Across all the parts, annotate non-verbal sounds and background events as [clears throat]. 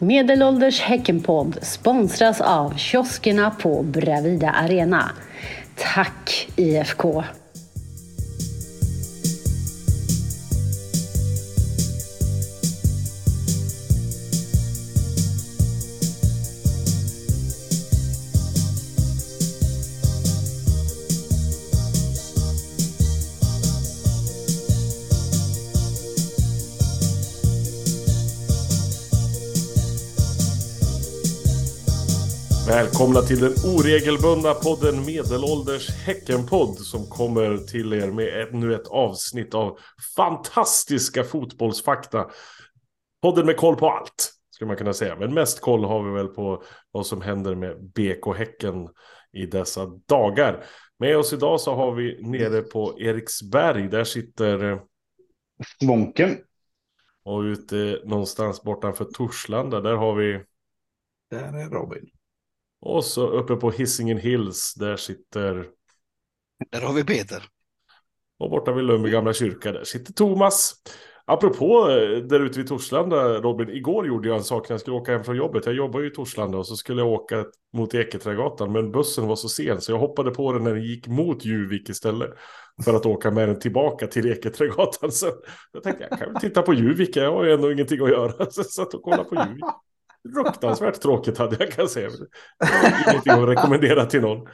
Medelålders Häckenpodd sponsras av kioskerna på Bravida Arena. Tack IFK! Välkomna till den oregelbundna podden Medelålders Häckenpodd som kommer till er med ännu ett avsnitt av fantastiska fotbollsfakta. Podden med koll på allt, skulle man kunna säga. Men mest koll har vi väl på vad som händer med BK Häcken i dessa dagar. Med oss idag så har vi nere på Eriksberg, där sitter... Svånken. Och ute någonstans bortanför Torslanda, där har vi... Där är Robin. Och så uppe på Hisingen Hills, där sitter... Där har vi Peter. Och borta vid Lundby gamla kyrka, där sitter Thomas. Apropå eh, där ute vid Torslanda, Robin, igår gjorde jag en sak när jag skulle åka hem från jobbet. Jag jobbar ju i Torslanda och så skulle jag åka mot Eketrädgatan, men bussen var så sen så jag hoppade på den när den gick mot Juvik istället. För att åka med den tillbaka till Eketrädgatan. [laughs] Så jag tänkte jag kan väl titta på Juvik, jag har ju ändå ingenting att göra. [laughs] Så jag satt och kollade på Juvik. Fruktansvärt [laughs] tråkigt hade jag kan säga. Ingenting att rekommendera till någon.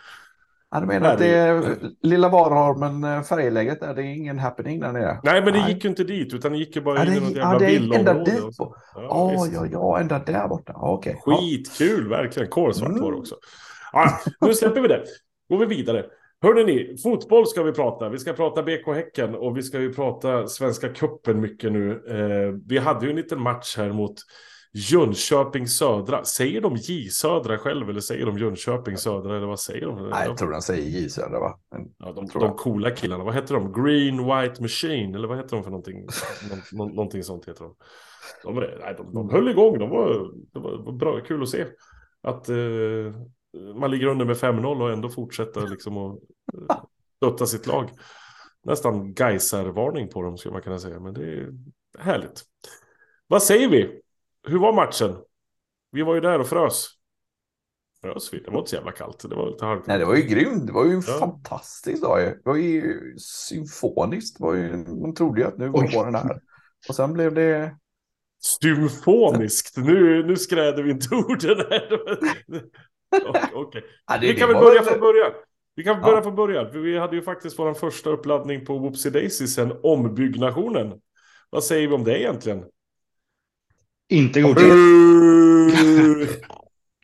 Ja, du menar att det är lilla Varholmen eh, färjeläget där, det är ingen happening där nere? Nej, men det gick ju inte dit, utan det gick ju bara ja, in i något ja, jävla det är ända villaområde. dit på. Ja, ja, ja, ända där borta. Okay. Skitkul, verkligen. Kolsvart var det också. Ja, nu släpper vi det. Går vi vidare. Hörrni ni, fotboll ska vi prata. Vi ska prata BK Häcken och vi ska ju prata Svenska Cupen mycket nu. Eh, vi hade ju en liten match här mot Jönköping Södra. Säger de J Södra själv eller säger de Jönköping Södra eller vad säger de? Nej, jag tror de säger J Södra va? Men, ja, de, de coola killarna, vad heter de? Green White Machine eller vad heter de för någonting? [laughs] Nå, någonting sånt heter de. De, nej, de, de höll igång, de var, det var bra, kul att se. Att eh, man ligger under med 5-0 och ändå fortsätter liksom att eh, stötta sitt lag. Nästan Gaisar-varning på dem skulle man kunna säga, men det är härligt. Vad säger vi? Hur var matchen? Vi var ju där och frös. Frös vi? Det var inte så jävla kallt. Det var lite halvkallt. Nej, det var ju grymt. Det var ju en ja. fantastisk dag. Det var ju symfoniskt. Det var ju, man trodde ju att nu var den här. Och sen blev det... Symfoniskt. Nu, nu skräder vi inte orden här. [laughs] Okej. Okay. Ja, vi kan väl börja från början. Vi kan börja ja. från början. För vi hade ju faktiskt vår första uppladdning på Whoopsie Daisy sen ombyggnationen. Vad säger vi om det egentligen? Inte godkänt.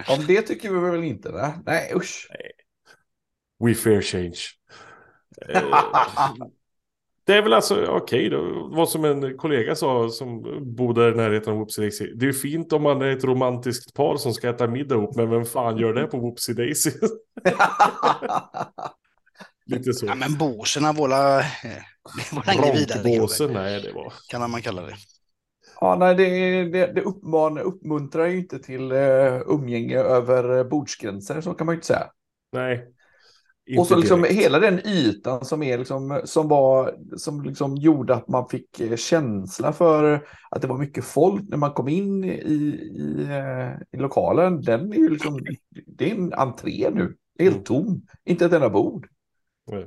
Om det tycker vi väl inte? Nej, nej usch. Nej. We fear change. det är väl alltså okej okay, Vad som en kollega sa som bodde i närheten av Whoopsie Daisy. Det är fint om man är ett romantiskt par som ska äta middag ihop. Men vem fan gör det på Whoopsie Daisy? [laughs] Lite så. Ja, men båsen våra... Det var vidare. Båsen, nej det var... Kan man kalla det. Ja, nej, det, det, det uppman, uppmuntrar ju inte till uh, umgänge över bordsgränser, så kan man ju inte säga. Nej. Och så liksom direkt. hela den ytan som är liksom, som var, som liksom gjorde att man fick eh, känsla för att det var mycket folk när man kom in i, i, uh, i lokalen. Den är ju liksom, det är en entré nu, helt mm. tom, inte ett enda bord. Nej.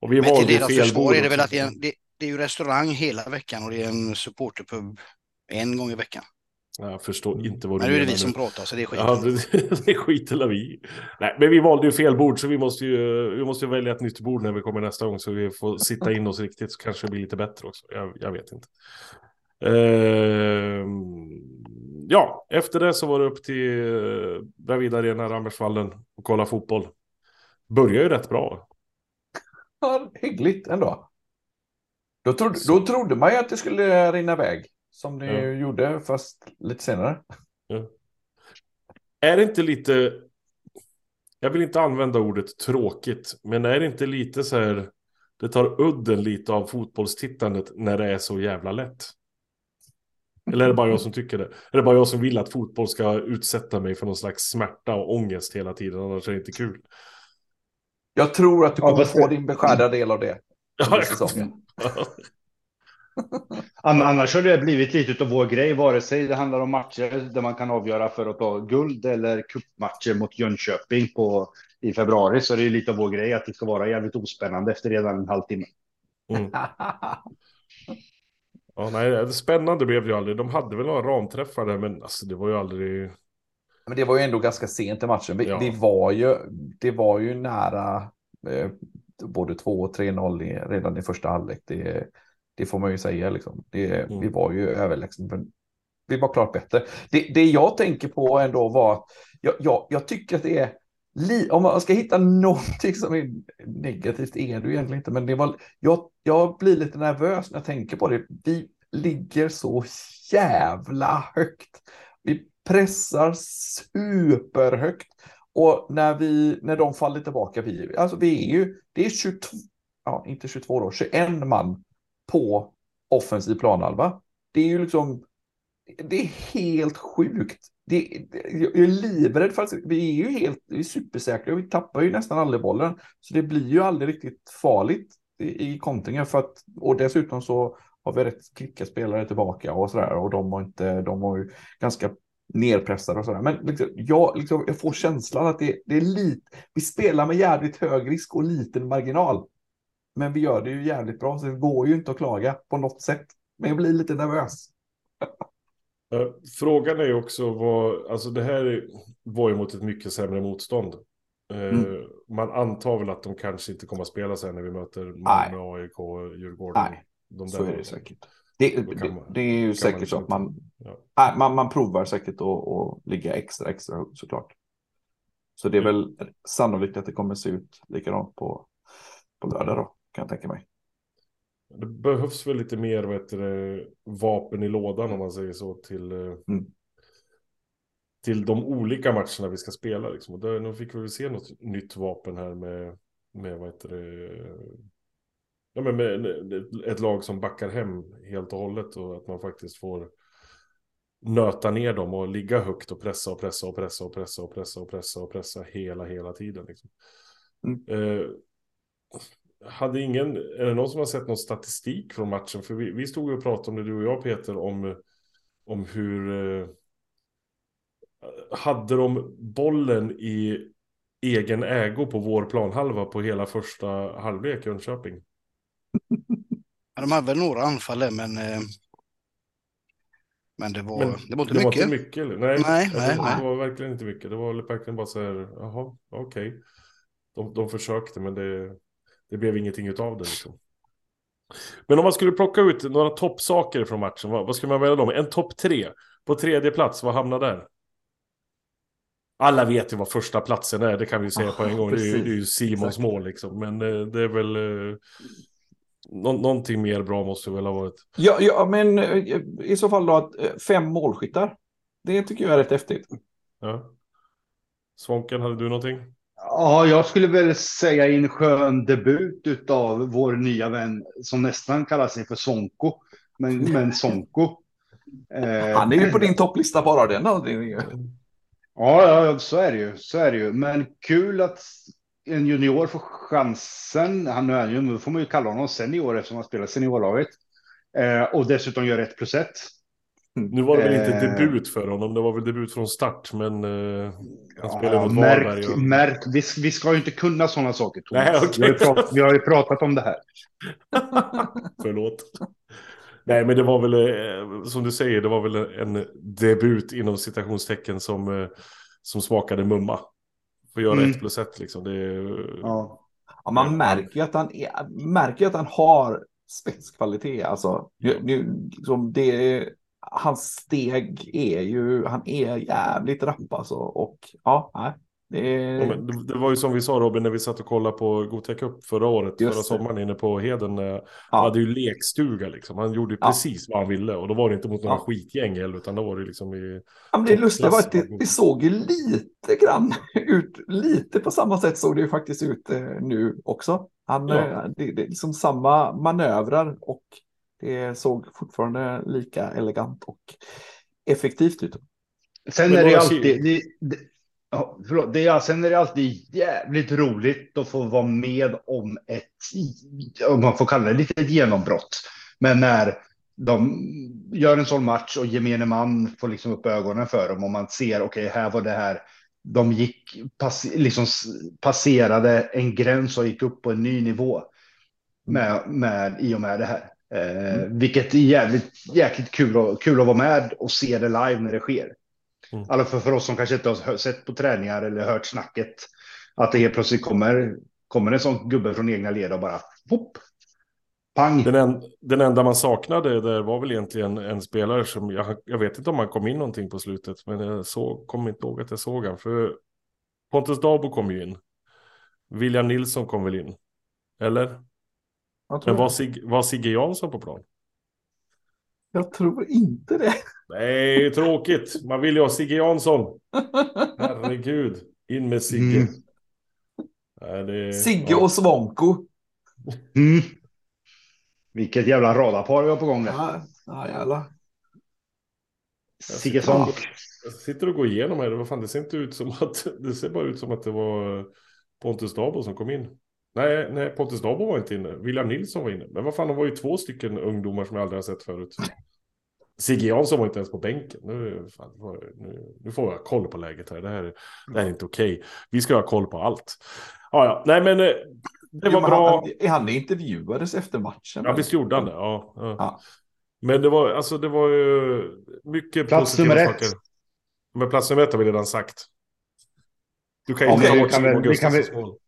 Och vi Men till deras försvar är det väl att det är, det, det är ju restaurang hela veckan och det är en supporterpub en gång i veckan. Jag förstår inte vad du menar. Nu är det vi som pratar så det är skit. Ja, det, [laughs] det skiter vi Nej, men vi valde ju fel bord så vi måste ju, vi måste ju välja ett nytt bord när vi kommer nästa gång så vi får sitta in oss riktigt så kanske det blir lite bättre också. Jag, jag vet inte. Uh, ja, efter det så var det upp till Bravida Arena, Rammersvallen och kolla fotboll. Börjar ju rätt bra. Ja, hyggligt ändå. Då trodde, då trodde man ju att det skulle rinna iväg. Som det ja. gjorde, fast lite senare. Ja. Är det inte lite... Jag vill inte använda ordet tråkigt, men är det inte lite så här... Det tar udden lite av fotbollstittandet när det är så jävla lätt. Eller är det bara jag som tycker det? Är det bara jag som vill att fotboll ska utsätta mig för någon slags smärta och ångest hela tiden? Annars är det inte kul. Jag tror att du kommer ja, få din beskärda del av det. Ja, Annars har det blivit lite av vår grej, vare sig det handlar om matcher där man kan avgöra för att ta guld eller kuppmatcher mot Jönköping på, i februari. Så det är lite av vår grej att det ska vara jävligt ospännande efter redan en halvtimme. Mm. [laughs] Ja, nej, spännande blev det ju aldrig. De hade väl några ramträffar där, men alltså, det var ju aldrig... Men det var ju ändå ganska sent i matchen. Ja. Det, var ju, det var ju nära eh, både 2 och 3-0 redan i första halvlek. Det, det får man ju säga. Liksom. Det, mm. Vi var ju överlägsna. Vi var klart bättre. Det, det jag tänker på ändå var att jag, jag, jag tycker att det är om man ska hitta någonting som är negativt är det egentligen inte, men det var, jag, jag blir lite nervös när jag tänker på det. Vi ligger så jävla högt. Vi pressar superhögt. Och när, vi, när de faller tillbaka, vi, alltså vi är ju, det är 22, ja inte 22 då, 21 man på offensiv planhalva. Det är ju liksom, det är helt sjukt. Det, jag är livrädd för att vi är ju helt vi är supersäkra. Vi tappar ju nästan aldrig bollen. Så det blir ju aldrig riktigt farligt i, i kontringen. För att, och dessutom så har vi rätt kvicka spelare tillbaka och sådär. Och de har inte, de har ju ganska nerpressade och sådär. Men liksom, jag, liksom, jag får känslan att det, det är lite, vi spelar med jävligt hög risk och liten marginal. Men vi gör det ju jävligt bra, så det går ju inte att klaga på något sätt. Men jag blir lite nervös. [laughs] Frågan är ju också vad, alltså det här var ju mot ett mycket sämre motstånd. Eh, mm. Man antar väl att de kanske inte kommer att spela sen när vi möter Malmö, AIK, Djurgården. Nej, de så är det säkert. Det, det, man, det, är ju säkert så att man, ja. man, man provar säkert att ligga extra, extra högt såklart. Så det är väl sannolikt att det kommer se ut likadant på, på lördag då, kan jag tänka mig. Det behövs väl lite mer vet du, vapen i lådan om man säger så till, eh, mm. till de olika matcherna vi ska spela. Liksom. Och då, nu fick vi väl se något nytt vapen här med, med vad heter det, ja, men med ett lag som backar hem helt och hållet och att man faktiskt får nöta ner dem och ligga högt och pressa och pressa och pressa och pressa och pressa och pressa och pressa hela, hela tiden. Liksom. Mm. Eh, hade ingen, är det någon som har sett någon statistik från matchen? För vi, vi stod och pratade om det, du och jag Peter, om, om hur... Eh, hade de bollen i egen ägo på vår planhalva på hela första halvlek i Jönköping? Ja, de hade väl några anfall men... Eh, men det var, men det var inte det mycket. Var inte mycket eller? Nej, nej, nej, det, nej. var verkligen inte mycket. Det var verkligen bara så här, jaha, okej. Okay. De, de försökte men det, det blev ingenting av det. Liksom. Men om man skulle plocka ut några toppsaker från matchen, vad, vad skulle man välja då? En topp tre. På tredje plats, vad hamnar där? Alla vet ju vad första platsen är, det kan vi säga på en gång. Det är, det är ju Simons mål liksom. Men eh, det är väl... Eh, nå någonting mer bra måste det väl ha varit. Ja, ja, men eh, i så fall då att fem målskyttar. Det tycker jag är rätt häftigt. Ja. Svånken, hade du någonting? Ja, jag skulle väl säga en skön debut av vår nya vän som nästan kallar sig för Sonko. Men, men Sonko. [laughs] Han är ju på din topplista bara den anledningen. Ja, ja, så är det ju. Så är det ju. Men kul att en junior får chansen. Han är ju, nu får man ju kalla honom senior eftersom han spelar seniorlaget. Eh, och dessutom gör ett plus ett. Nu var det väl inte eh. debut för honom, det var väl debut från start, men uh, han spelade ja, mot märk, Varberg. Och... Märk, vi, vi ska ju inte kunna sådana saker, Thomas. Nej, okay. vi, har pratat, vi har ju pratat om det här. [laughs] Förlåt. Nej, men det var väl, eh, som du säger, det var väl en debut inom citationstecken som, som smakade mumma. Får göra mm. ett plus ett liksom. Det, ja. ja. man märker ju att han, är, märker att han har spetskvalitet. Alltså, det, liksom det, hans steg är ju, han är jävligt rapp alltså. Och ja, nej. Det... Ja, det, var ju som vi sa Robin när vi satt och kollade på Gothia Cup förra året, Just förra det. sommaren inne på Heden. Ja. Han hade ju lekstuga liksom. Han gjorde precis ja. vad han ville och då var det inte mot några ja. skitgäng heller utan då var det liksom i... Ja, men det lustiga var att det, det, såg ju lite grann [laughs] ut, lite på samma sätt såg det ju faktiskt ut eh, nu också. Han, ja. eh, det, det är liksom samma manövrar och det såg fortfarande lika elegant och effektivt ut. Sen är det alltid... Det, det, ja, förlåt, det är, sen är det alltid jävligt roligt att få vara med om ett, om man får kalla det lite ett genombrott. Men när de gör en sån match och gemene man får liksom upp ögonen för dem och man ser okej, okay, här var det här. De gick pass, liksom passerade en gräns och gick upp på en ny nivå med, med i och med det här. Eh, mm. Vilket är jävligt, jäkligt kul, och, kul att vara med och se det live när det sker. Mm. Alla för, för oss som kanske inte har sett på träningar eller hört snacket. Att det helt plötsligt kommer, kommer en sån gubbe från egna led och bara hopp, pang. Den, en, den enda man saknade där var väl egentligen en spelare som jag, jag vet inte om han kom in någonting på slutet. Men jag så, kommer inte ihåg att jag såg han. För Pontus Dabo kom ju in. William Nilsson kom väl in. Eller? Men var, Sig, var Sigge Jansson på plan? Jag tror inte det. Nej, tråkigt. Man vill ju ha Sigge Jansson. Herregud. In med Sigge. Mm. Nej, det... Sigge och Svonko. Mm. Vilket jävla radarpar vi har på gång där. Ja, ja jävlar. Sigge Svonk. Jag sitter och går igenom här. Vad fan, det ser inte ut som att det ser bara ut som att det var Pontus Dabo som kom in. Nej, nej, Pontus Dabo var inte inne. William Nilsson var inne. Men vad fan, det var ju två stycken ungdomar som jag aldrig har sett förut. Sigge Jansson var inte ens på bänken. Nu, fan, nu, nu får jag koll på läget här. Det här, det här är inte okej. Okay. Vi ska ha koll på allt. Ja, ja. Nej, men eh, det var bra. Han, han intervjuades efter matchen? Ja, visst gjorde han det. Ja, ja. ja. Men det var, alltså, det var ju mycket plats positiva nummer saker. Ett. Men plats nummer ett har vi redan sagt. Du kan ju inte ta bort Simon Gustafssons mål.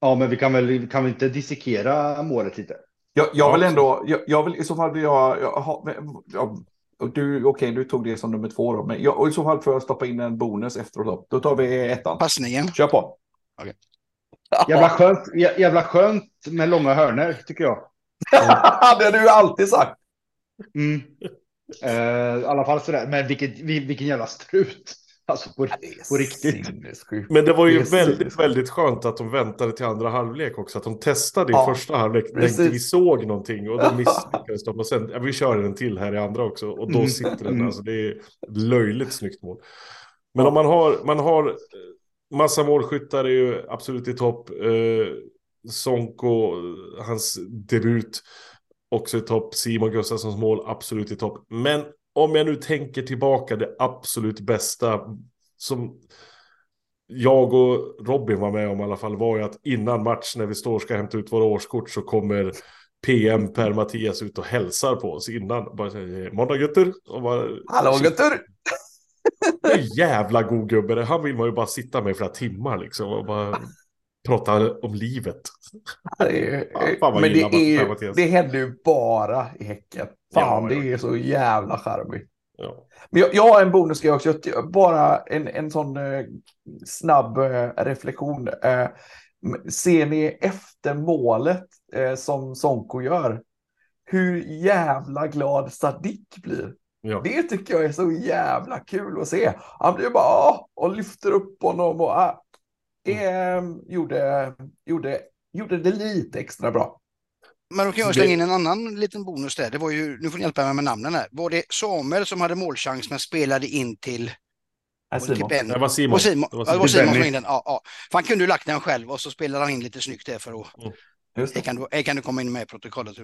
Ja, men vi kan väl, kan vi inte dissekera målet lite? Jag, jag vill ändå, jag, jag, vill i så fall vill jag, jag, jag du, okej, okay, du tog det som nummer två då, men jag, och i så fall får jag stoppa in en bonus efteråt. Då, då tar vi ettan. Passningen. Kör på. Okay. Jävla skönt, jävla skönt med långa hörner tycker jag. [laughs] det har du alltid sagt. Mm. Uh, I alla fall sådär, men vilket, vilken jävla strut. Alltså på, på riktigt. Men det var ju det väldigt, väldigt skönt att de väntade till andra halvlek också. Att de testade i ja, första halvlek inte vi såg någonting och då [laughs] misslyckades de. Och sen, ja, vi kör en till här i andra också och då mm. sitter den. Alltså det är löjligt snyggt mål. Men om man har, man har massa målskyttar är ju absolut i topp. Eh, Sonko, hans debut också i topp. Simon Gustafssons mål absolut i topp. Men om jag nu tänker tillbaka det absolut bästa som jag och Robin var med om i alla fall var ju att innan match när vi står och ska hämta ut våra årskort så kommer PM Per Mattias ut och hälsar på oss innan. Bara säger måndag Gutter. Hallå Gutter! jävla god gubbe. Han vill man ju bara sitta med i flera timmar liksom och bara prata om livet. Ja, [laughs] men det, är, det händer ju bara i Häcken. Fan, ja, det är så jävla charmigt. Ja. Men jag, jag, har en bonusgrej också. Bara en, en sån eh, snabb eh, reflektion. Eh, ser ni efter målet eh, som Sonko gör? Hur jävla glad Sadik blir. Ja. Det tycker jag är så jävla kul att se. Han blir bara och lyfter upp honom och äh, eh, gjorde, gjorde, gjorde det lite extra bra. Men då kan jag slänga in en annan liten bonus där. Det var ju, nu får ni hjälpa mig med namnen här. Var det Samuel som hade målchans men spelade in till Simon. Det var Simon. Simon. Det var Simon, det var Simon som in den. Ja, ja. För han kunde ju lagt den själv och så spelade han in lite snyggt där för att mm. Just det. kan, du, kan du komma in med i protokollet.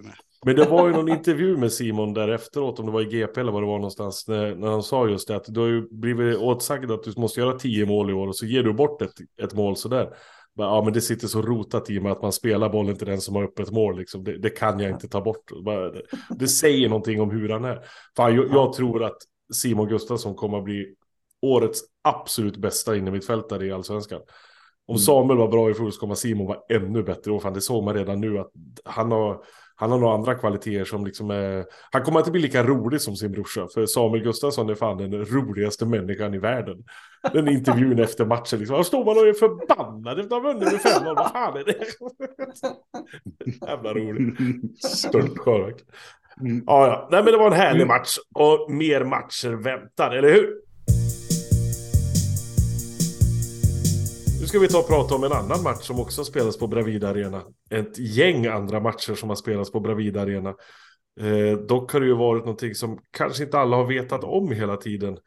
Men det var ju någon intervju med Simon där efteråt, om det var i GP eller vad det var någonstans, när, när han sa just det, att du har ju blivit åtsagd att du måste göra tio mål i år och så ger du bort ett, ett mål sådär. Ja, men det sitter så rotat i mig att man spelar bollen till den som har öppet mål. Liksom. Det, det kan jag inte ta bort. Det, det säger någonting om hur han är. Fan, jag, jag tror att Simon Gustafsson kommer att bli årets absolut bästa innermittfältare i allsvenskan. Om Samuel var bra i fjol så kommer Simon vara ännu bättre. Och fan, det såg man redan nu att han har, han har några andra kvaliteter som liksom är... Han kommer inte bli lika rolig som sin brorsa. För Samuel Gustafsson är fan den roligaste människan i världen. Den intervjun [laughs] efter matchen liksom. Han står man och är förbannad efter att ha vunnit med 5 Vad fan är det? [laughs] Jävla roligt. Stört Mm. Ja, ja. Nej, men det var en härlig mm. match. Och mer matcher väntar, eller hur? Nu ska vi ta och prata om en annan match som också spelas på Bravida Arena. Ett gäng andra matcher som har spelats på Bravida Arena. Eh, dock har det ju varit någonting som kanske inte alla har vetat om hela tiden.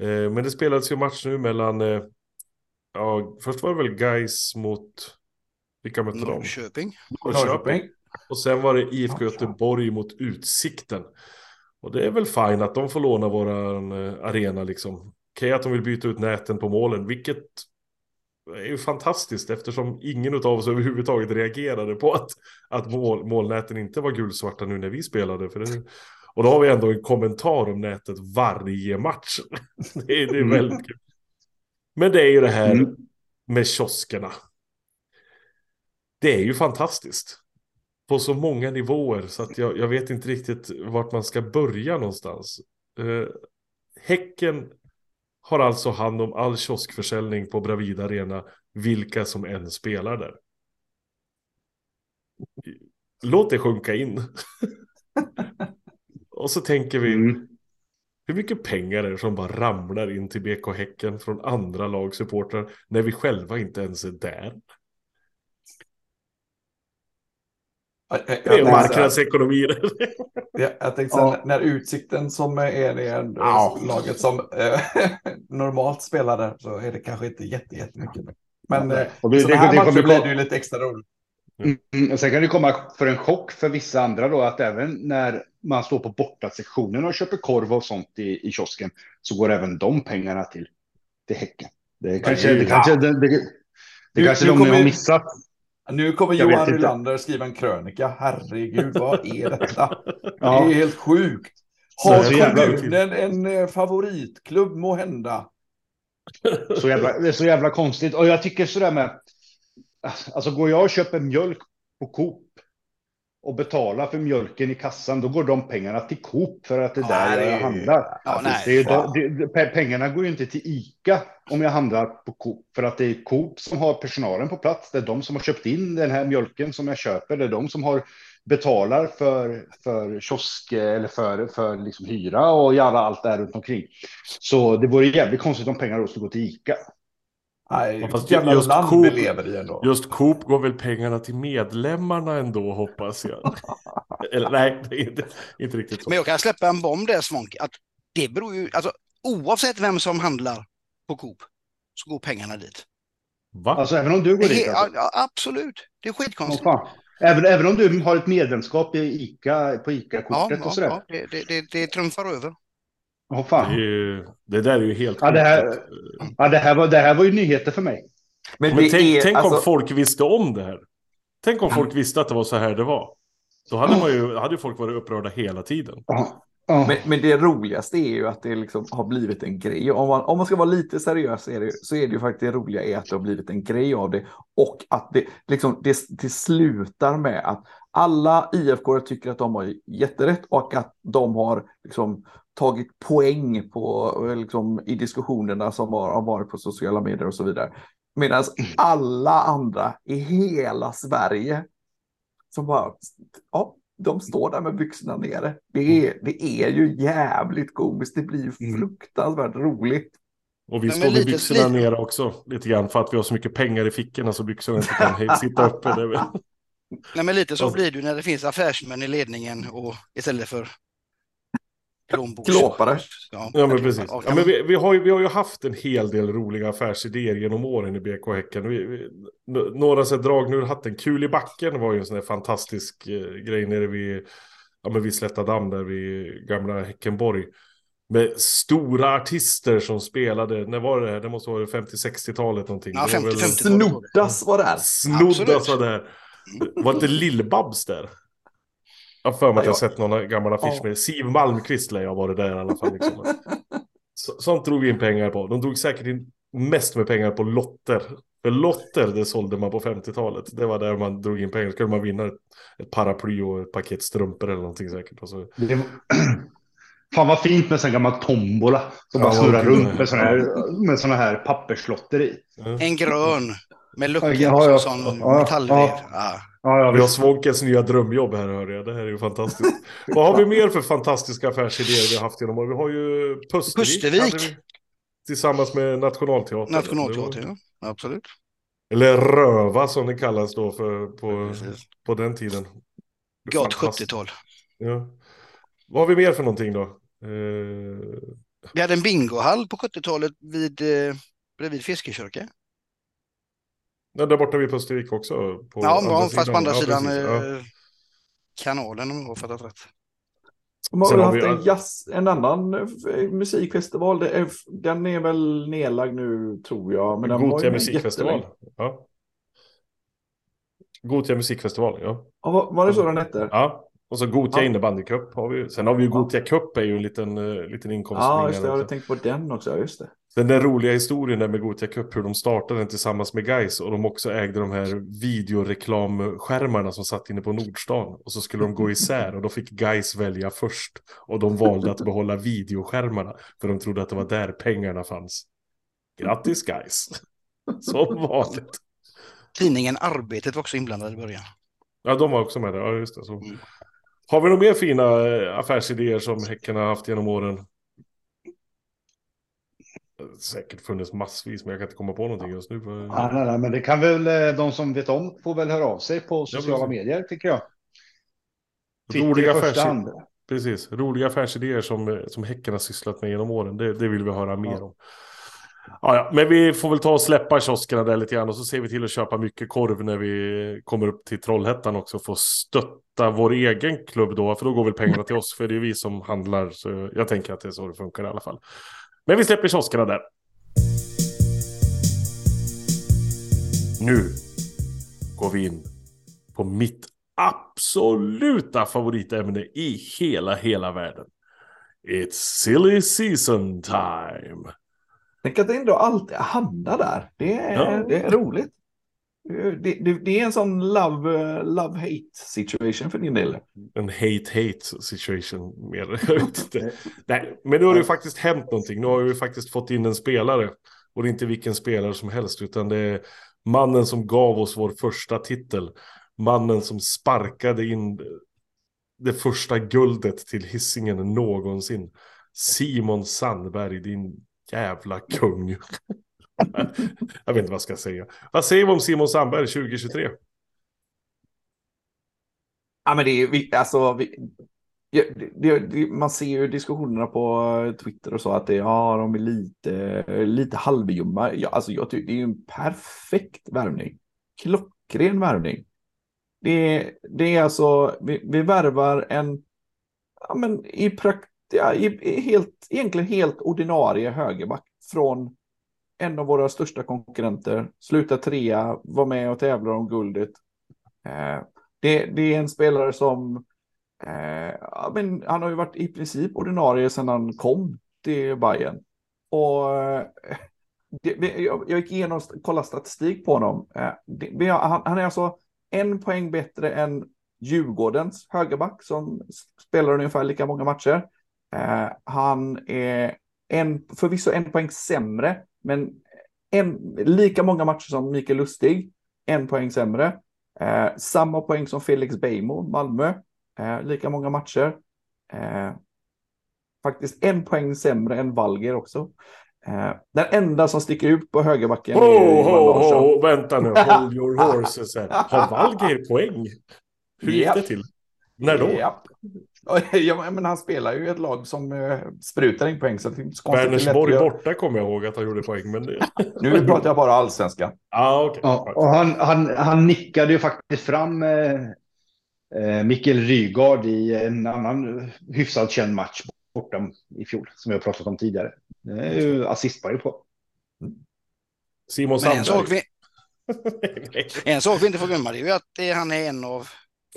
Eh, men det spelades ju match nu mellan, eh, ja, först var det väl Guys mot, vilka mötte de? Norrköping. Norrköping. Och sen var det IFK Göteborg mot Utsikten. Och det är väl fint att de får låna våran eh, arena liksom. Okej okay, att de vill byta ut näten på målen, vilket är ju fantastiskt eftersom ingen av oss överhuvudtaget reagerade på att, att mål, målnäten inte var gulsvarta nu när vi spelade. För det, och då har vi ändå en kommentar om nätet varje match. [laughs] det, är, det är mm. väldigt kul. Men det är ju det här mm. med kioskerna. Det är ju fantastiskt. På så många nivåer så att jag, jag vet inte riktigt vart man ska börja någonstans. Uh, häcken har alltså hand om all kioskförsäljning på Bravida Arena, vilka som än spelar där. Låt det sjunka in. [laughs] Och så tänker vi, mm. hur mycket pengar är det som bara ramlar in till BK Häcken från andra lagsupportrar när vi själva inte ens är där? Det är marknadsekonomi. Jag, jag tänkte sen, ja. när Utsikten som är det ja. laget som eh, [laughs] normalt spelar där så är det kanske inte jätte, jättemycket. Men eh, och det, sådana här det, det, blir det ju lite extra roligt. Mm. Mm. Sen kan det komma för en chock för vissa andra då att även när man står på bortasektionen och köper korv och sånt i, i kiosken så går även de pengarna till, till Häcken. Det kanske, det kanske, det, det, det kanske de har missat. Nu kommer jag Johan Rylander skriva en krönika. Herregud, vad är detta? [laughs] ja. Det är helt sjukt. Har kommunen en eh, favoritklubb må hända? Så jävla, det är så jävla konstigt. Och jag tycker sådär med. Alltså går jag och köper mjölk på Coop och betalar för mjölken i kassan, då går de pengarna till Coop för att det är där nej, jag handlar. Ja, nej, det är, då, det, pengarna går ju inte till ICA om jag handlar på Coop, för att det är Coop som har personalen på plats. Det är de som har köpt in den här mjölken som jag köper. Det är de som har betalar för, för kiosk eller för, för liksom hyra och göra allt där runt omkring. Så det vore jävligt konstigt om pengarna då skulle gå till ICA. Nej, fast just, land Coop, vi lever i ändå. Just Coop går väl pengarna till medlemmarna ändå hoppas jag. [laughs] Eller nej, det är inte, inte riktigt så. Men jag kan släppa en bomb där Svonk. Att det beror ju, alltså oavsett vem som handlar på Coop så går pengarna dit. Va? Alltså även om du går dit? Alltså. Ja, absolut. Det är skitkonstigt. Oh, även, även om du har ett medlemskap i ICA, på ICA-kortet ja, och sådär? Ja, det, det, det, det trumfar över. Oh, fan. Det, är, det där är ju helt ja, det här, ja, det, här var, det här var ju nyheter för mig. Men, Men tänk, är, tänk alltså... om folk visste om det här. Tänk om folk visste att det var så här det var. Då hade, man ju, hade folk varit upprörda hela tiden. Men, men, det roligaste är ju att det liksom har blivit en grej. Om man, om man ska vara lite seriös är det, så är det ju faktiskt det roliga är att det har blivit en grej av det. Och att det, liksom, det, det slutar med att alla IFK tycker att de har jätterätt och att de har liksom, tagit poäng på, liksom, i diskussionerna som har, har varit på sociala medier och så vidare. Medan alla andra i hela Sverige som bara, ja, de står där med byxorna nere. Det är, det är ju jävligt komiskt. Det blir ju mm. fruktansvärt roligt. Och vi står med byxorna nere också lite grann för att vi har så mycket pengar i fickorna så byxorna inte kan [laughs] sitta uppe. Nej, men lite så blir det när det finns affärsmän i ledningen och istället för Klåpare. Ja, ja, men precis. Ja, men vi, vi, har ju, vi har ju haft en hel del roliga affärsidéer genom åren i BK Häcken. Vi, vi, några så drag nu hatten. Kul i backen var ju en sån här fantastisk eh, grej nere vid, ja, men vid Slätta damm där vid gamla Häckenborg. Med stora artister som spelade, när var det? Det måste vara 50-60-talet någonting. Ja, 50, väl... Snoddas var där. Snoddas var där. Var inte Lill-Babs där? Jag har för mig att jag har sett någon gammal affisch med Siv Malmqvist lär jag varit där i alla fall. Liksom. sånt drog vi in pengar på. De drog säkert in mest med pengar på lotter. För lotter det sålde man på 50-talet. Det var där man drog in pengar. Skulle man vinna ett, ett paraply och ett paket strumpor eller någonting säkert. Och så... Det... [clears throat] Fan vad fint med sån gammal tombola. Som ja, bara snurrar runt med såna här, med såna här papperslotter i. En grön med lucka ja, ja, sån ja, metallvev. Ja. Ja, ja, vi har Svonkens nya drömjobb här hör jag. Det här är ju fantastiskt. [laughs] Vad har vi mer för fantastiska affärsidéer vi har haft genom åren? Vi har ju Pustervik. Pustervik. Tillsammans med Nationalteatern. Nationalteatern, ja. Absolut. Eller Röva som det kallas då för, på, på den tiden. Gott 70-tal. Ja. Vad har vi mer för någonting då? Eh... Vi hade en bingohall på 70-talet vid, eh, bredvid Fiskekyrka. Ja, där borta vid Pustervik också. På ja, ja fast på andra sidan ja. kanalen om jag har fattat rätt. De har haft en, jazz, en annan eh, musikfestival. Det är, den är väl nedlagd nu tror jag. Men Gotia musikfestival. Ja. Gotia musikfestival, ja. ja. Var det så den hette? Ja. Och så Gotia ja. innebandycup har vi. Sen har vi ju Gotia Cup är ju en liten, uh, liten inkomst. Ja, just det. Jag hade tänkt på den också. Just det. Den där roliga historien där med Gotia Cup, hur de startade den tillsammans med Guys och de också ägde de här videoreklamskärmarna som satt inne på Nordstan. Och så skulle de gå isär och då fick Guys välja först. Och de valde att behålla videoskärmarna för de trodde att det var där pengarna fanns. Grattis Guys! Som vanligt. Tidningen Arbetet var också inblandad i början. Ja, de var också med där. Ja, just det. Så. Mm. Har vi några mer fina eh, affärsidéer som Häcken har haft genom åren? Säkert funnits massvis, men jag kan inte komma på någonting just nu. Ja, nej, nej, men det kan väl eh, de som vet om får väl höra av sig på sociala medier tycker jag. Roliga affärsidéer. Precis, roliga affärsidéer som, eh, som Häcken har sysslat med genom åren. Det, det vill vi höra mer ja. om. Ja, ja, men vi får väl ta och släppa kioskerna där lite grann och så ser vi till att köpa mycket korv när vi kommer upp till Trollhättan också och få stötta vår egen klubb då, för då går väl pengarna till oss, för det är vi som handlar. Så jag tänker att det är så det funkar i alla fall. Men vi släpper kioskerna där. Nu går vi in på mitt absoluta favoritämne i hela, hela världen. It's silly season time. Tänk att det ändå alltid hamnar där. Det är, ja. det är roligt. Det, det, det, är en sån love, love hate situation för din del. En hate hate situation mer. [laughs] [laughs] Nej, men nu har det ju faktiskt hänt någonting. Nu har vi faktiskt fått in en spelare. Och det är inte vilken spelare som helst, utan det är mannen som gav oss vår första titel. Mannen som sparkade in det första guldet till hissingen någonsin. Simon Sandberg, din jävla kung. [laughs] [laughs] jag vet inte vad jag ska säga. Vad säger vi om Simon Sandberg 2023? Ja, men det är alltså, vi, det, det, man ser ju diskussionerna på eh, Twitter och så att det, ja, de är lite, lite halvjumma. Ja, alltså, jag tycker det är en perfekt värvning. Klockren värvning. Det, det är alltså, vi, vi värvar en, ja, men i prakt, ja, helt, egentligen helt ordinarie högerback från en av våra största konkurrenter, slutar trea, var med och tävlar om guldet. Eh, det, det, är en spelare som, eh, men han har ju varit i princip ordinarie sedan han kom till Bayern. Och eh, det, jag, jag gick igenom och kollade statistik på honom. Eh, det, han, han är alltså en poäng bättre än Djurgårdens högerback som spelar ungefär lika många matcher. Eh, han är en, förvisso en poäng sämre, men en, lika många matcher som Mikael Lustig, en poäng sämre. Eh, samma poäng som Felix Beijmo, Malmö, eh, lika många matcher. Eh, faktiskt en poäng sämre än Valger också. Eh, den enda som sticker ut på högerbacken oh, är Johan Larsson. Oh, vänta nu, [laughs] hold your horses. Har Valger poäng? Hur gick yep. det till? När då? Yep. [laughs] Ja, men han spelar ju ett lag som uh, sprutar in poäng. Så Vänersborg borta kommer jag ihåg att han gjorde poäng. Men det... nu pratar jag bara allsvenska. [laughs] Ah, okay. ja, och han, han, han nickade ju faktiskt fram eh, eh, Mikkel Rygaard i en annan hyfsat känd match borta i fjol. Som jag har pratat om tidigare. Det är ju assistpoäng på. Simon Sandberg. En sak, vi, [laughs] en sak vi inte får glömma det är att han är en av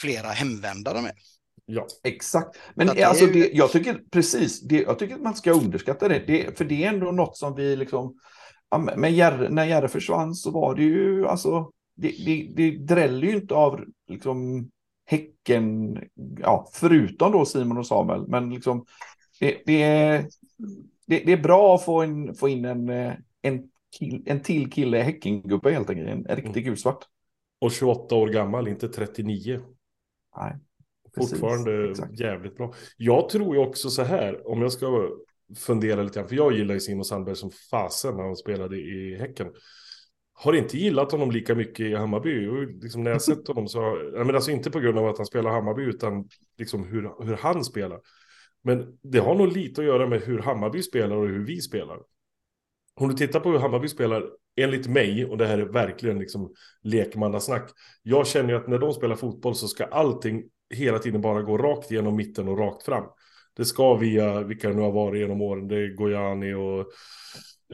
flera hemvändare med. Ja, exakt. Men det alltså, det, jag tycker precis, det, jag tycker att man ska underskatta det, det, för det är ändå något som vi liksom, med Järre, när Järre försvann så var det ju, alltså, det, det, det dräller ju inte av liksom Häcken, ja, förutom då Simon och Samuel, men liksom, det, det, är, det, det är bra att få in, få in en, en, kill, en till kille Häckengubbe helt enkelt, en, en riktig gulsvart. Och 28 år gammal, inte 39. Nej. Fortfarande Precis, jävligt bra. Jag tror ju också så här, om jag ska fundera lite grann, för jag gillar ju Simon Sandberg som fasen när han spelade i Häcken. Har inte gillat honom lika mycket i Hammarby. Och liksom när jag sett honom så, men alltså inte på grund av att han spelar Hammarby, utan liksom hur, hur han spelar. Men det har nog lite att göra med hur Hammarby spelar och hur vi spelar. Om du tittar på hur Hammarby spelar, enligt mig, och det här är verkligen liksom lekmannasnack. Jag känner ju att när de spelar fotboll så ska allting hela tiden bara gå rakt igenom mitten och rakt fram. Det ska via vilka det nu har varit genom åren. Det är Gojani och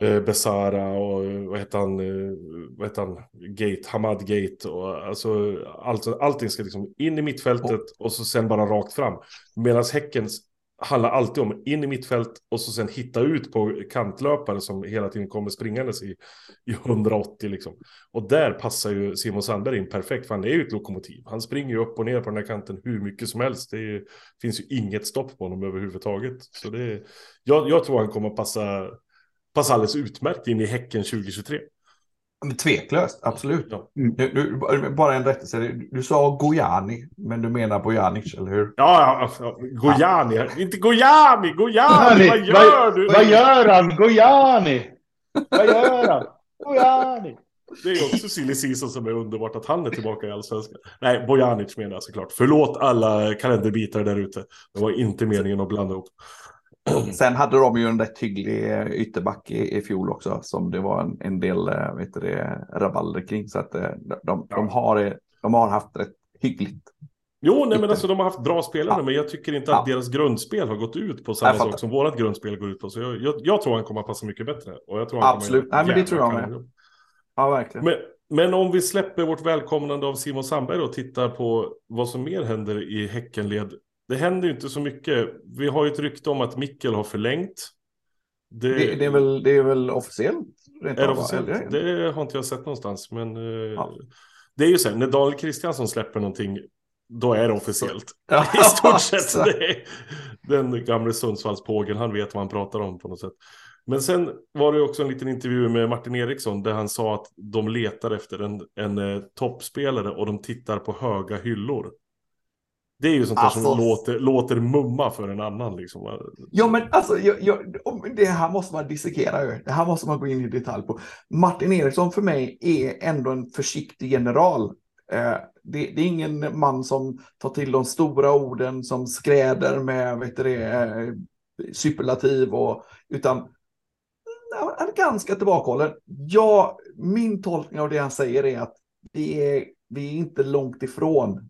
eh, Besara och vad heter han, eh, vad heter han, Gate, Hamad Gate och alltså allt, allting ska liksom in i mittfältet och så sen bara rakt fram. Medan Häckens handlar alltid om in i mittfält och så sen hitta ut på kantlöpare som hela tiden kommer springandes i, i 180 liksom. Och där passar ju Simon Sandberg in perfekt för han är ju ett lokomotiv. Han springer ju upp och ner på den här kanten hur mycket som helst. Det är, finns ju inget stopp på honom överhuvudtaget. Så det är, jag, jag tror han kommer passa, passa alldeles utmärkt in i Häcken 2023. Men tveklöst, absolut. Ja. Du, du, bara en rättelse. Du, du sa Gojani, men du menar Bojanic, eller hur? Ja, ja, ja. Gojani. Ja. Inte Gojani, Gojani, vad gör vad, du? Vad gör han? Gojani! Vad gör han? Gojani! Det är också silly season som är underbart att han är tillbaka i allsvenskan. Nej, Bojanic menar jag såklart. Förlåt alla kalenderbitar där ute. Det var inte meningen att blanda ihop. [clears throat] Sen hade de ju en rätt hygglig eh, ytterback i, i fjol också som det var en, en del eh, vet du rabalder kring. Så att eh, de, de, Ja. de, har, de har haft rätt hyggligt. Jo, nej men alltså de har haft bra spelare, Ja. men jag tycker inte att Ja. deras grundspel har gått ut på samma sak som vårat grundspel går ut på. Så jag, jag, jag tror han kommer att passa mycket bättre. Och jag tror han Absolut. Nej, men det tror jag med. Ja, verkligen. Men, men om vi släpper vårt välkomnande av Simon Sandberg och tittar på vad som mer händer i Häckenled. Det händer ju inte så mycket. Vi har ju ett rykte om att Mikkel har förlängt. Det, Det, det, är väl, det är väl officiellt? är det officiellt? Det har inte jag sett någonstans. Men eh, Ja. det är ju så här, när Daniel Kristiansson släpper någonting, då är det officiellt. [laughs] Ja, I stort sett. Det är den gamle Sundsvallspågen, han vet vad han pratar om på något sätt. Men sen var det också en liten intervju med Martin Eriksson där han sa att de letar efter en, en eh, toppspelare och de tittar på höga hyllor. Det är ju sånt där Alltså. som låter, låter mumma för en annan liksom. Ja, men alltså, jag, jag, det här måste man dissekera. Det här måste man gå in i detalj på. Martin Eriksson för mig är ändå en försiktig general. Eh, det, det är ingen man som tar till de stora orden som skräder med vet det, eh, superlativ och utan han är ganska tillbakahållen. Ja, min tolkning av det han säger är att det är, vi är inte långt ifrån.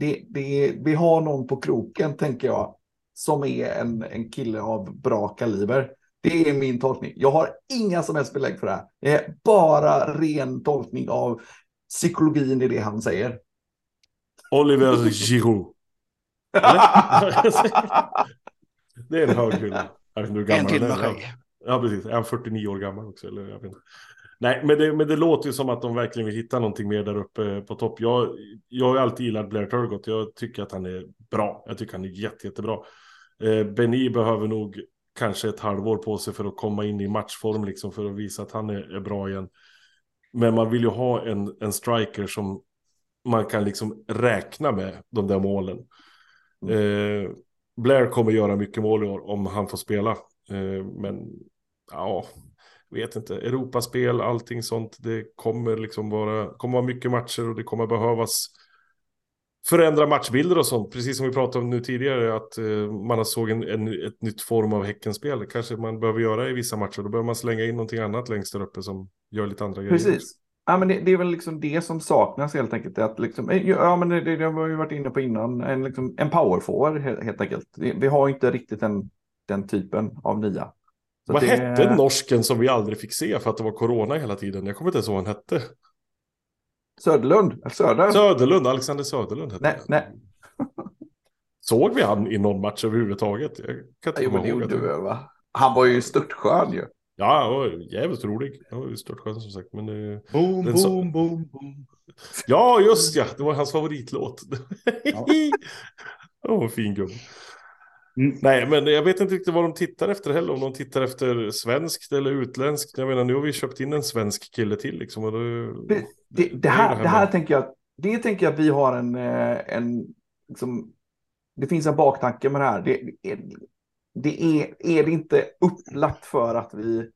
Det, det vi har någon på kroken, tänker jag, som är en, en kille av bra kaliber. Det är min tolkning. Jag har inga som helst belägg för det här. Det är bara ren tolkning av psykologin i det han säger. Oliver Giroud. [laughs] Det är en hög hylla. Jag vet inte hur gammal En till med skägg. Ja, precis. Är han 49 år gammal också? Eller? Jag vet inte. Nej, men det, men det låter ju som att de verkligen vill hitta någonting mer där uppe på topp. Jag, jag har alltid gillat Blair Turgott. Jag tycker att han är bra. Jag tycker han är jätte, jättebra. Eh, Benny behöver nog kanske ett halvår på sig för att komma in i matchform, liksom för att visa att han är, är bra igen. Men man vill ju ha en, en striker som man kan liksom räkna med de där målen. Eh, Blair kommer göra mycket mål i år om han får spela. Eh, men ja, vet inte. Europaspel, allting sånt. Det kommer liksom vara, kommer vara mycket matcher och det kommer behövas förändra matchbilder och sånt. Precis som vi pratade om nu tidigare att eh, man såg en, en, ett nytt form av Häckenspel. Kanske man behöver göra i vissa matcher. Då behöver man slänga in någonting annat längst där uppe som gör lite andra grejer. Precis. Ja, men det, det är väl liksom det som saknas helt enkelt. Att liksom, eh, ja, men det, det har vi varit inne på innan. En, liksom, en powerforward helt, helt enkelt. Vi, vi har inte riktigt den, den typen av nia. Så Vad det- hette norsken som vi aldrig fick se för att det var corona hela tiden? Jag kommer inte ens ihåg vad han hette. Söderlund? Söder? Söderlund, Alexander Söderlund hette Nej, han. nej. [laughs] Såg vi han i någon match överhuvudtaget? Jag kan inte Jo, men det gjorde vi väl, va? Han var ju störtskön ju. Ja, han var jävligt rolig. Han var ju störtskön som sagt. Men, Boom, Den så- boom, boom, boom. ja, just ja. Det var hans favoritlåt. [laughs] Ja. Åh, fin gubbe. Mm. Nej, men jag vet inte riktigt vad de tittar efter heller. Om de tittar efter svenskt eller utländskt. Jag menar, nu har vi köpt in en svensk kille till liksom. Och Det, det, det, är här, det här tänker jag, det tänker jag vi har en, eh, en liksom, det finns en baktanke med det här. Det, det, är, det är, är det inte upplagt för att vi,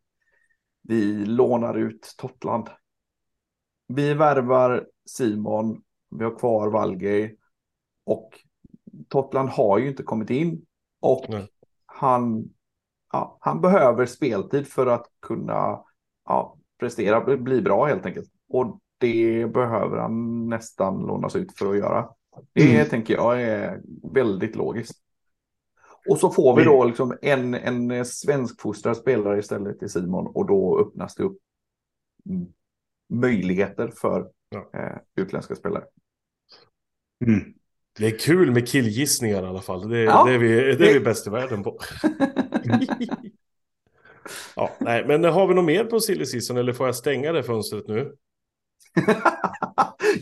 vi lånar ut Totland? Vi värvar Simon, vi har kvar Valgej och Totland har ju inte kommit in och Nej. han, ja, han behöver speltid för att kunna ja, prestera, bli- bli bra helt enkelt. Och det behöver han nästan lånas ut för att göra. Det Mm. tänker jag är väldigt logiskt. Och så får vi då liksom en, en svenskfostrad spelare istället till Simon och då öppnas det upp möjligheter för ja. eh, utländska spelare. Mm. Det är kul med killgissningar i alla fall. Det, ja, det är, vi, det är vi bäst i världen på. [laughs] ja, nej, men har vi något mer på silly season eller får jag stänga det fönstret nu? [laughs]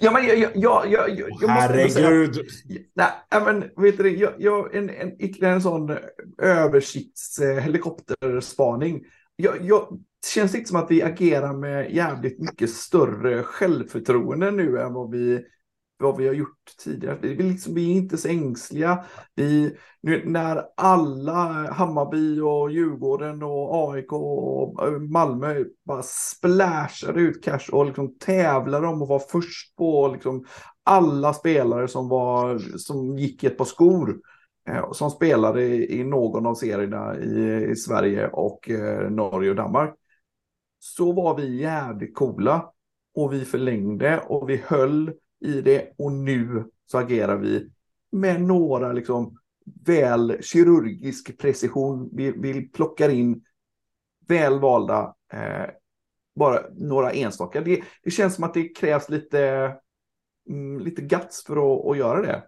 ja, men jag, jag, jag, jag, jag Herregud! Säga, nej, men vet du, jag, jag, en, en, ytterligare en sån översiktshelikopterspaning. Jag, jag, känns inte som att vi agerar med jävligt mycket större självförtroende nu än vad vi vad vi har gjort tidigare. Vi, liksom, vi är inte så ängsliga. Vi, nu, när alla Hammarby och Djurgården och AIK och eh, Malmö bara splashade ut cash och liksom tävlade om att vara först på liksom alla spelare som, var, som gick i ett par skor. Eh, som spelade i, i, någon av serierna i, i Sverige och eh, Norge och Danmark. Så var vi jävligt coola och vi förlängde och vi höll i det och nu så agerar vi med några liksom väl kirurgisk precision. Vi, vi plockar in väl valda, eh, bara några enstaka. Det, det, känns som att det krävs lite, mm, lite guts för att, att göra det.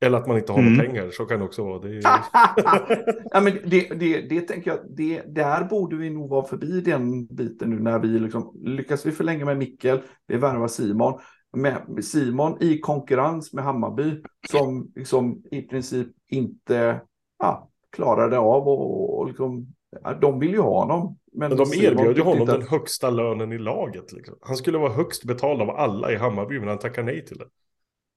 Eller att man inte har mm. några pengar, så kan det också vara. Det, är... [laughs] ja, men det, det, det tänker jag, det, där borde vi nog vara förbi den biten nu när vi liksom, lyckas vi förlänga med Mikkel, vi värvar Simon, med Simon i konkurrens med Hammarby som liksom i princip inte ja, klarade av och, och liksom, ja, de vill ju ha honom. Men, men de erbjöd ju honom inte... den högsta lönen i laget. Liksom. Han skulle vara högst betald av alla i Hammarby, men han tackar nej till det.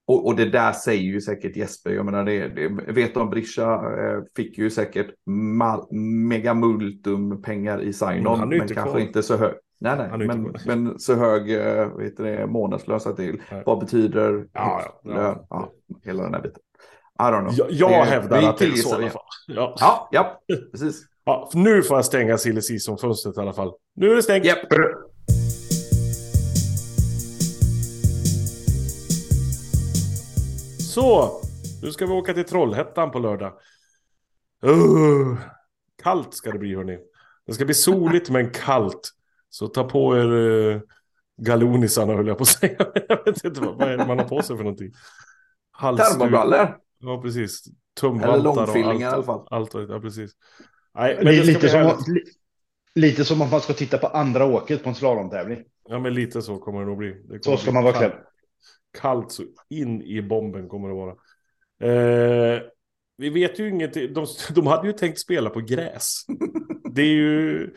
Och, och, det där säger ju säkert Jesper. Jag menar, det, det vet om Brischa eh, fick ju säkert megamultum pengar i sign-on, men, men kanske kvar. inte så högt. Nej, nej, men, men, så hög eh, vet det, månadslösa till. Nej. Vad betyder ja, ja, ja. ja, hela den här biten? I don't know. Jag, jag det, hävdar att det är så i alla fall. Ja, ja, ja precis. [laughs] Ja, nu får jag stänga silly season-fönstret i alla fall. Nu är det stängt. Yep. Så, nu ska vi åka till Trollhättan på lördag. Uh, kallt ska det bli hörni. Det ska bli soligt [laughs] men kallt. Så ta på er uh, galonisarna höll jag på att [laughs] säga. jag vet inte vad, vad är det man har på sig för någonting. Termobrallor. Ja, precis. Tumvantar Eller långfyllningar i alla fall. Allt, ja, precis. Nej, men det är lite, som, li, lite som om man ska titta på andra åket på en slalomtävling. Ja, men lite så kommer det nog bli. Det så ska man vara klädd. Kallt så in i bomben kommer det vara. Eh, vi vet ju inget. De, de hade ju tänkt spela på gräs. [laughs] Det är ju...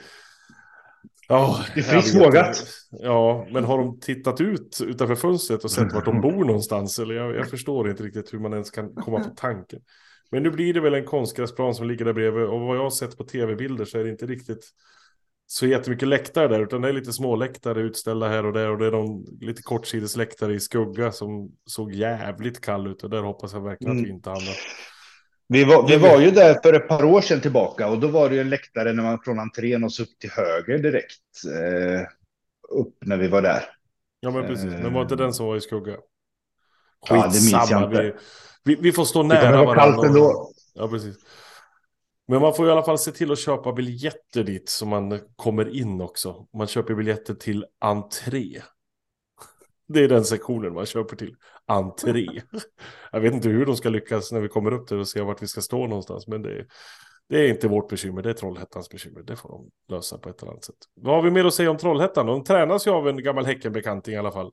Ja, det finns vågat. Ja, men har de tittat ut utanför fönstret och sett vart de bor någonstans? Eller jag, jag förstår inte riktigt hur man ens kan komma på tanken. Men nu blir det väl en konstgräsplan som ligger där bredvid. Och vad jag har sett på tv-bilder så är det inte riktigt så jättemycket läktare där, utan det är lite små läktare utställda här och där. Och det är de lite kortsidesläktare i skugga som såg jävligt kall ut. Och där hoppas jag verkligen mm. att vi inte hamnar. Vi var, vi var ju där för ett par år sedan tillbaka och då var det ju en läktare när man från entrén och så upp till höger direkt. Eh, upp när vi var där. Ja men precis, men var inte den som var i skugga? Skitsamma, ja, det minns jag inte. Vi, vi, vi får stå nära varandra. Och, ja precis. Men man får i alla fall se till att köpa biljetter dit så man kommer in också. Man köper biljetter till entré. Det är den sektionen man köper till. Entré. [laughs] Jag vet inte hur de ska lyckas när vi kommer upp där och se vart vi ska stå någonstans. Men det är, det är inte vårt bekymmer, det är Trollhättans bekymmer. Det får de lösa på ett eller annat sätt. Vad har vi mer att säga om Trollhättan? De tränas ju av en gammal Häckenbekanting i alla fall.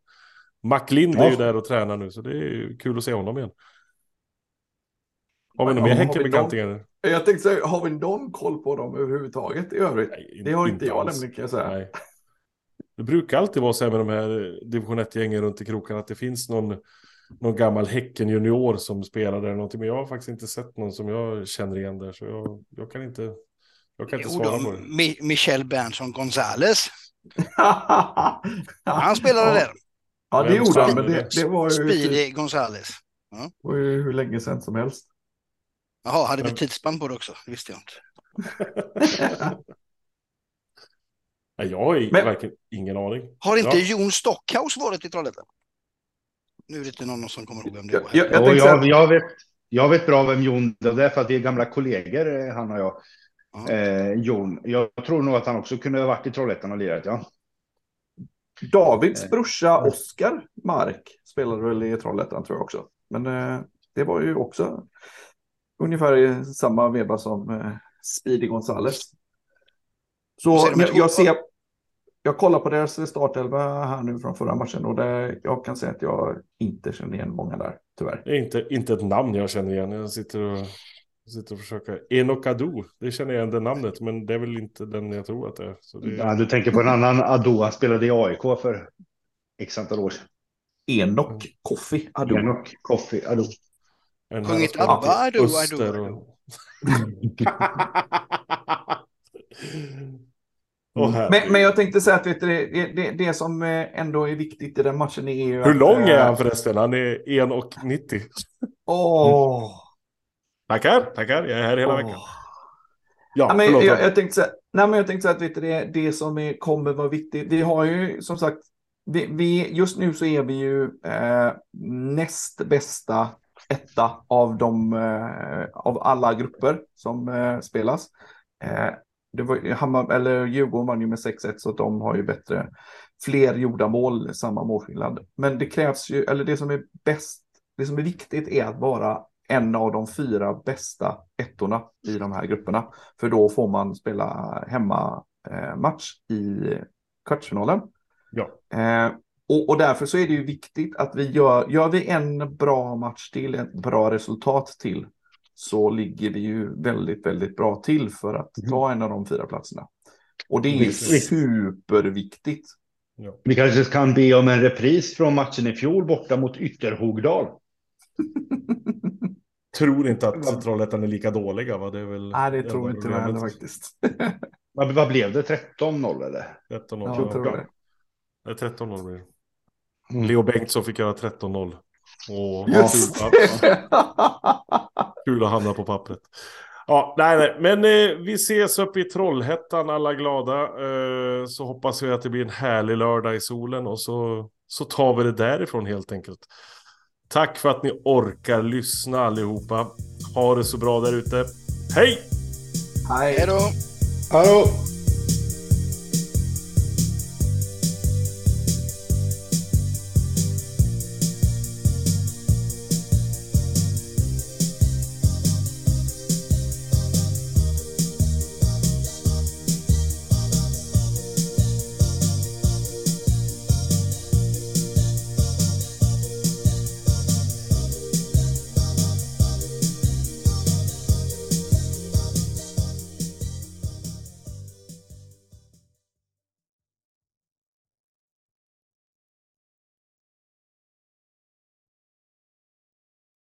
Mac Lind är ju där och tränar nu, så det är kul att se honom igen. Har vi några mer Häckenbekantingar? Jag tänkte säga, har vi någon koll på dem överhuvudtaget i övrigt? Nej, det har inte, jag nämligen kan jag säga. Nej. Det brukar alltid vara så här med de här division 1-gängen runt i krokarna att det finns någon, någon gammal Häcken junior som spelar där någonting. Men jag har faktiskt inte sett någon som jag känner igen där så jag, jag kan inte, jag kan inte jo, svara på det. Mi Michel Berntsson Gonzales. [laughs] han spelade ja. där. Ja, det gjorde han, men det, det var ju... Speedy Gonzales. Ja. Det var ju hur länge sedan som helst. Jaha, hade vi tidsspann på det också? Det visste jag inte. [laughs] Nej, jag har Men... verkligen ingen aning. Har inte ja. Jon Stockhaus varit i Trollhättan? Nu är det inte någon som kommer ihåg vem det var. Jag, jag, jag, jag, jag vet, Jag vet bra vem Jon det är för att vi är gamla kollegor, han och jag. Eh, Jon, jag tror nog att han också kunde ha varit i Trollhättan och lirat, ja. Davids eh. brorsa Oskar Mark spelade väl i Trollhättan tror jag också. Men eh, det var ju också ungefär i samma veva som eh, Speedy Gonzales. Så jag, jag, ser, jag kollar på deras startelva här nu från förra matchen och det, jag kan säga att jag inte känner igen många där, tyvärr. Det är inte, inte ett namn jag känner igen. Jag sitter och, sitter och försöker. Enok Ado, det känner jag igen det namnet, men det är väl inte den jag tror att det är. Så det är... Ja, du tänker på en annan Ado, han spelade i AIK för x antal år sedan. Enok Koffi Ado. Enok Koffi Ado. Sjungit ABBA Ado Ado. Mm. Men, men, jag tänkte säga att vet du, det, det, det, som eh, ändå är viktigt i den matchen är ju Hur att, lång är han eh, förresten? Han är 1,90. Åh! Oh. Tackar, tackar. Jag är här hela oh. veckan. Ja, men jag, jag, tänkte säga, nej, men jag tänkte säga att vet du, det, det som är, kommer vara viktigt. Vi har ju som sagt, vi, vi just nu så är vi ju eh, näst bästa etta av, de, eh, av alla grupper som eh, spelas. Det var, Hammar, eller Djurgården vann ju med 6-1 så de har ju bättre, fler gjorda mål, samma målskillnad. Men det krävs ju, eller det som är bäst, det som är viktigt är att vara en av de fyra bästa ettorna i de här grupperna. För då får man spela hemmamatch eh, i kvartsfinalen. Ja. Eh, och, och, därför så är det ju viktigt att vi gör, gör vi en bra match till, ett bra resultat till, så ligger vi ju väldigt, väldigt bra till för att mm. ta en av de fyra platserna. Och det är superviktigt. Ja. Vi kanske kan be om en repris från matchen i fjol borta mot Ytterhogdal. [laughs] tror inte att Trollhättan är lika dåliga. Va? Det är väl Nej, det tror inte jag faktiskt. [laughs] vad, vad blev det? 13-0 eller? 13-0. Ja, jag tror det. det 13-0 blir det. Mm. Leo Bengtsson fick göra 13-0. Och, Just [laughs] Kul att hamna på pappret. Ja, nej, nej. Men eh, vi ses uppe i Trollhättan alla glada. Eh, så hoppas vi att det blir en härlig lördag i solen och så, så tar vi det därifrån helt enkelt. Tack för att ni orkar lyssna allihopa. Ha det så bra där ute. Hej! Hej då! Då!